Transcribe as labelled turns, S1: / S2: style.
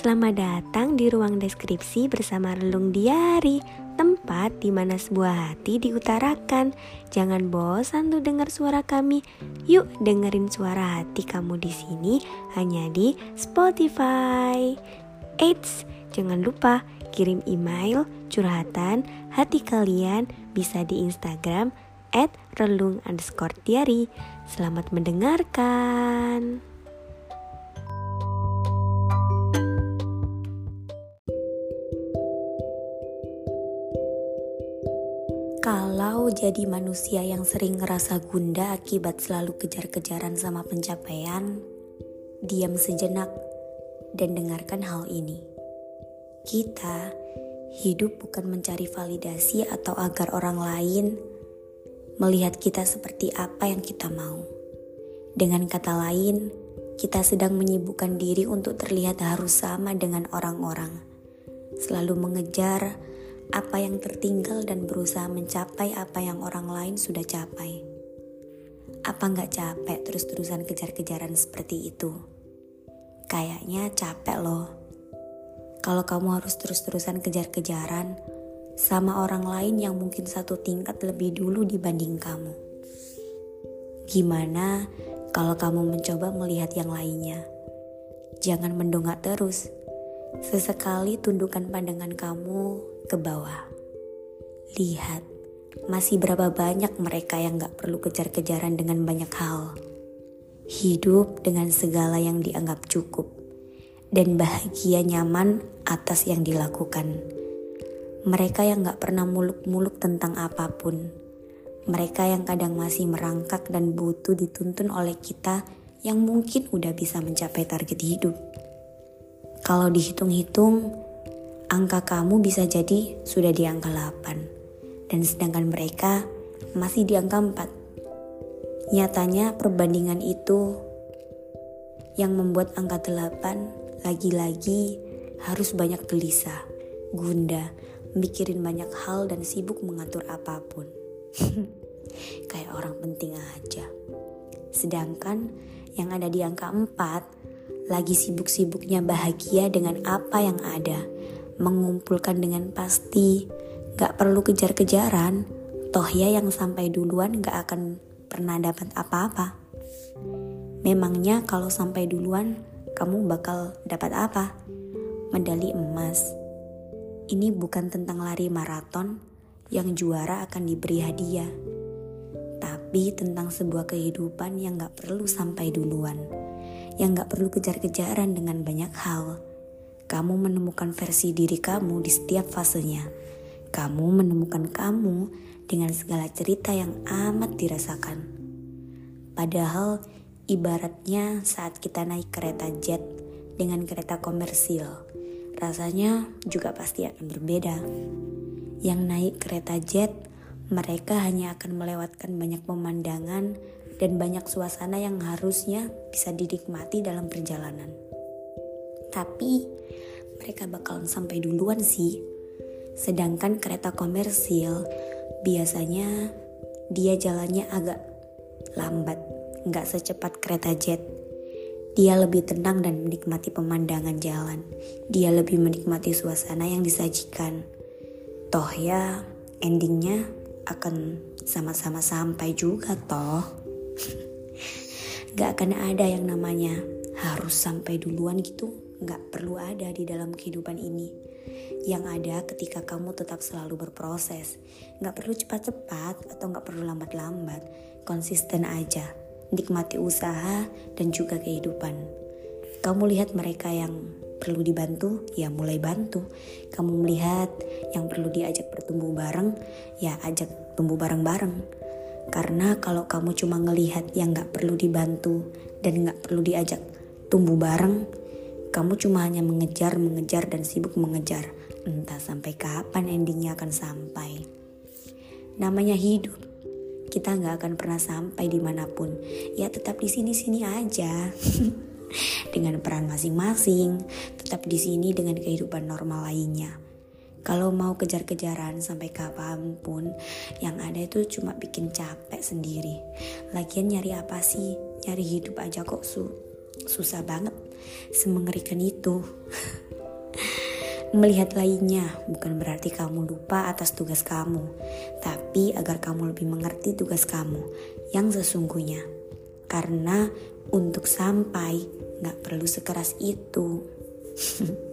S1: Selamat datang di ruang deskripsi bersama Relung Diari, tempat di mana sebuah hati diutarakan. Jangan bosan tuh dengar suara kami. Yuk dengerin suara hati kamu di sini hanya di Spotify. Eits, jangan lupa kirim email curhatan hati kalian bisa di Instagram at relung underscore diary. Selamat mendengarkan. Kalau jadi manusia yang sering ngerasa gunda akibat selalu kejar-kejaran sama pencapaian, diam sejenak dan dengarkan hal ini. Kita hidup bukan mencari validasi atau agar orang lain melihat kita seperti apa yang kita mau. Dengan kata lain, kita sedang menyibukkan diri untuk terlihat harus sama dengan orang-orang, selalu mengejar apa yang tertinggal dan berusaha mencapai apa yang orang lain sudah capai. Apa nggak capek terus-terusan kejar-kejaran seperti itu? Kayaknya capek loh. Kalau kamu harus terus-terusan kejar-kejaran sama orang lain yang mungkin satu tingkat lebih dulu dibanding kamu. Gimana kalau kamu mencoba melihat yang lainnya? Jangan mendongak terus. Sesekali tundukkan pandangan kamu ke bawah. Lihat, masih berapa banyak mereka yang gak perlu kejar-kejaran dengan banyak hal. Hidup dengan segala yang dianggap cukup. Dan bahagia nyaman atas yang dilakukan. Mereka yang gak pernah muluk-muluk tentang apa pun. Mereka yang kadang masih merangkak dan butuh dituntun oleh kita yang mungkin udah bisa mencapai target hidup. Kalau dihitung-hitung, angka kamu bisa jadi sudah di angka 8 dan sedangkan mereka masih di angka 4. Nyatanya perbandingan itu yang membuat angka 8 lagi-lagi harus banyak gelisah, gunda, mikirin banyak hal dan sibuk mengatur apa pun. Kayak orang penting aja. Sedangkan yang ada di angka 4 lagi sibuk-sibuknya bahagia dengan apa yang ada mengumpulkan dengan pasti, gak perlu kejar-kejaran, toh ya yang sampai duluan gak akan pernah dapat apa-apa. Memangnya kalau sampai duluan, kamu bakal dapat apa? Medali emas. Ini bukan tentang lari maraton yang juara akan diberi hadiah, tapi tentang sebuah kehidupan yang gak perlu sampai duluan, yang gak perlu kejar-kejaran dengan banyak hal kamu menemukan versi diri kamu di setiap fasenya. Kamu menemukan kamu dengan segala cerita yang amat dirasakan. Padahal ibaratnya saat kita naik kereta jet dengan kereta komersil, rasanya juga pasti akan berbeda. Yang naik kereta jet, mereka hanya akan melewatkan banyak pemandangan dan banyak suasana yang harusnya bisa dinikmati dalam perjalanan. Tapi mereka bakalan sampai duluan sih. Sedangkan kereta komersil biasanya dia jalannya agak lambat, nggak secepat kereta jet. Dia lebih tenang dan menikmati pemandangan jalan. Dia lebih menikmati suasana yang disajikan. Toh ya, endingnya akan sama-sama sampai juga toh. Gak akan ada yang namanya harus sampai duluan gitu nggak perlu ada di dalam kehidupan ini. Yang ada ketika kamu tetap selalu berproses, nggak perlu cepat-cepat atau nggak perlu lambat-lambat, konsisten aja, nikmati usaha dan juga kehidupan. Kamu lihat mereka yang perlu dibantu, ya mulai bantu. Kamu melihat yang perlu diajak bertumbuh bareng, ya ajak tumbuh bareng-bareng. Karena kalau kamu cuma ngelihat yang gak perlu dibantu dan gak perlu diajak tumbuh bareng, kamu cuma hanya mengejar, mengejar, dan sibuk mengejar. Entah sampai kapan endingnya akan sampai. Namanya hidup. Kita nggak akan pernah sampai di mana pun. Ya tetap di sini-sini aja. dengan peran masing-masing. Tetap di sini dengan kehidupan normal lainnya. Kalau mau kejar-kejaran sampai kapan pun, yang ada itu cuma bikin capek sendiri. Lagian nyari apa sih? Nyari hidup aja kok su susah banget semengerikan itu Melihat lainnya bukan berarti kamu lupa atas tugas kamu, tapi agar kamu lebih mengerti tugas kamu yang sesungguhnya. Karena untuk sampai gak perlu sekeras itu.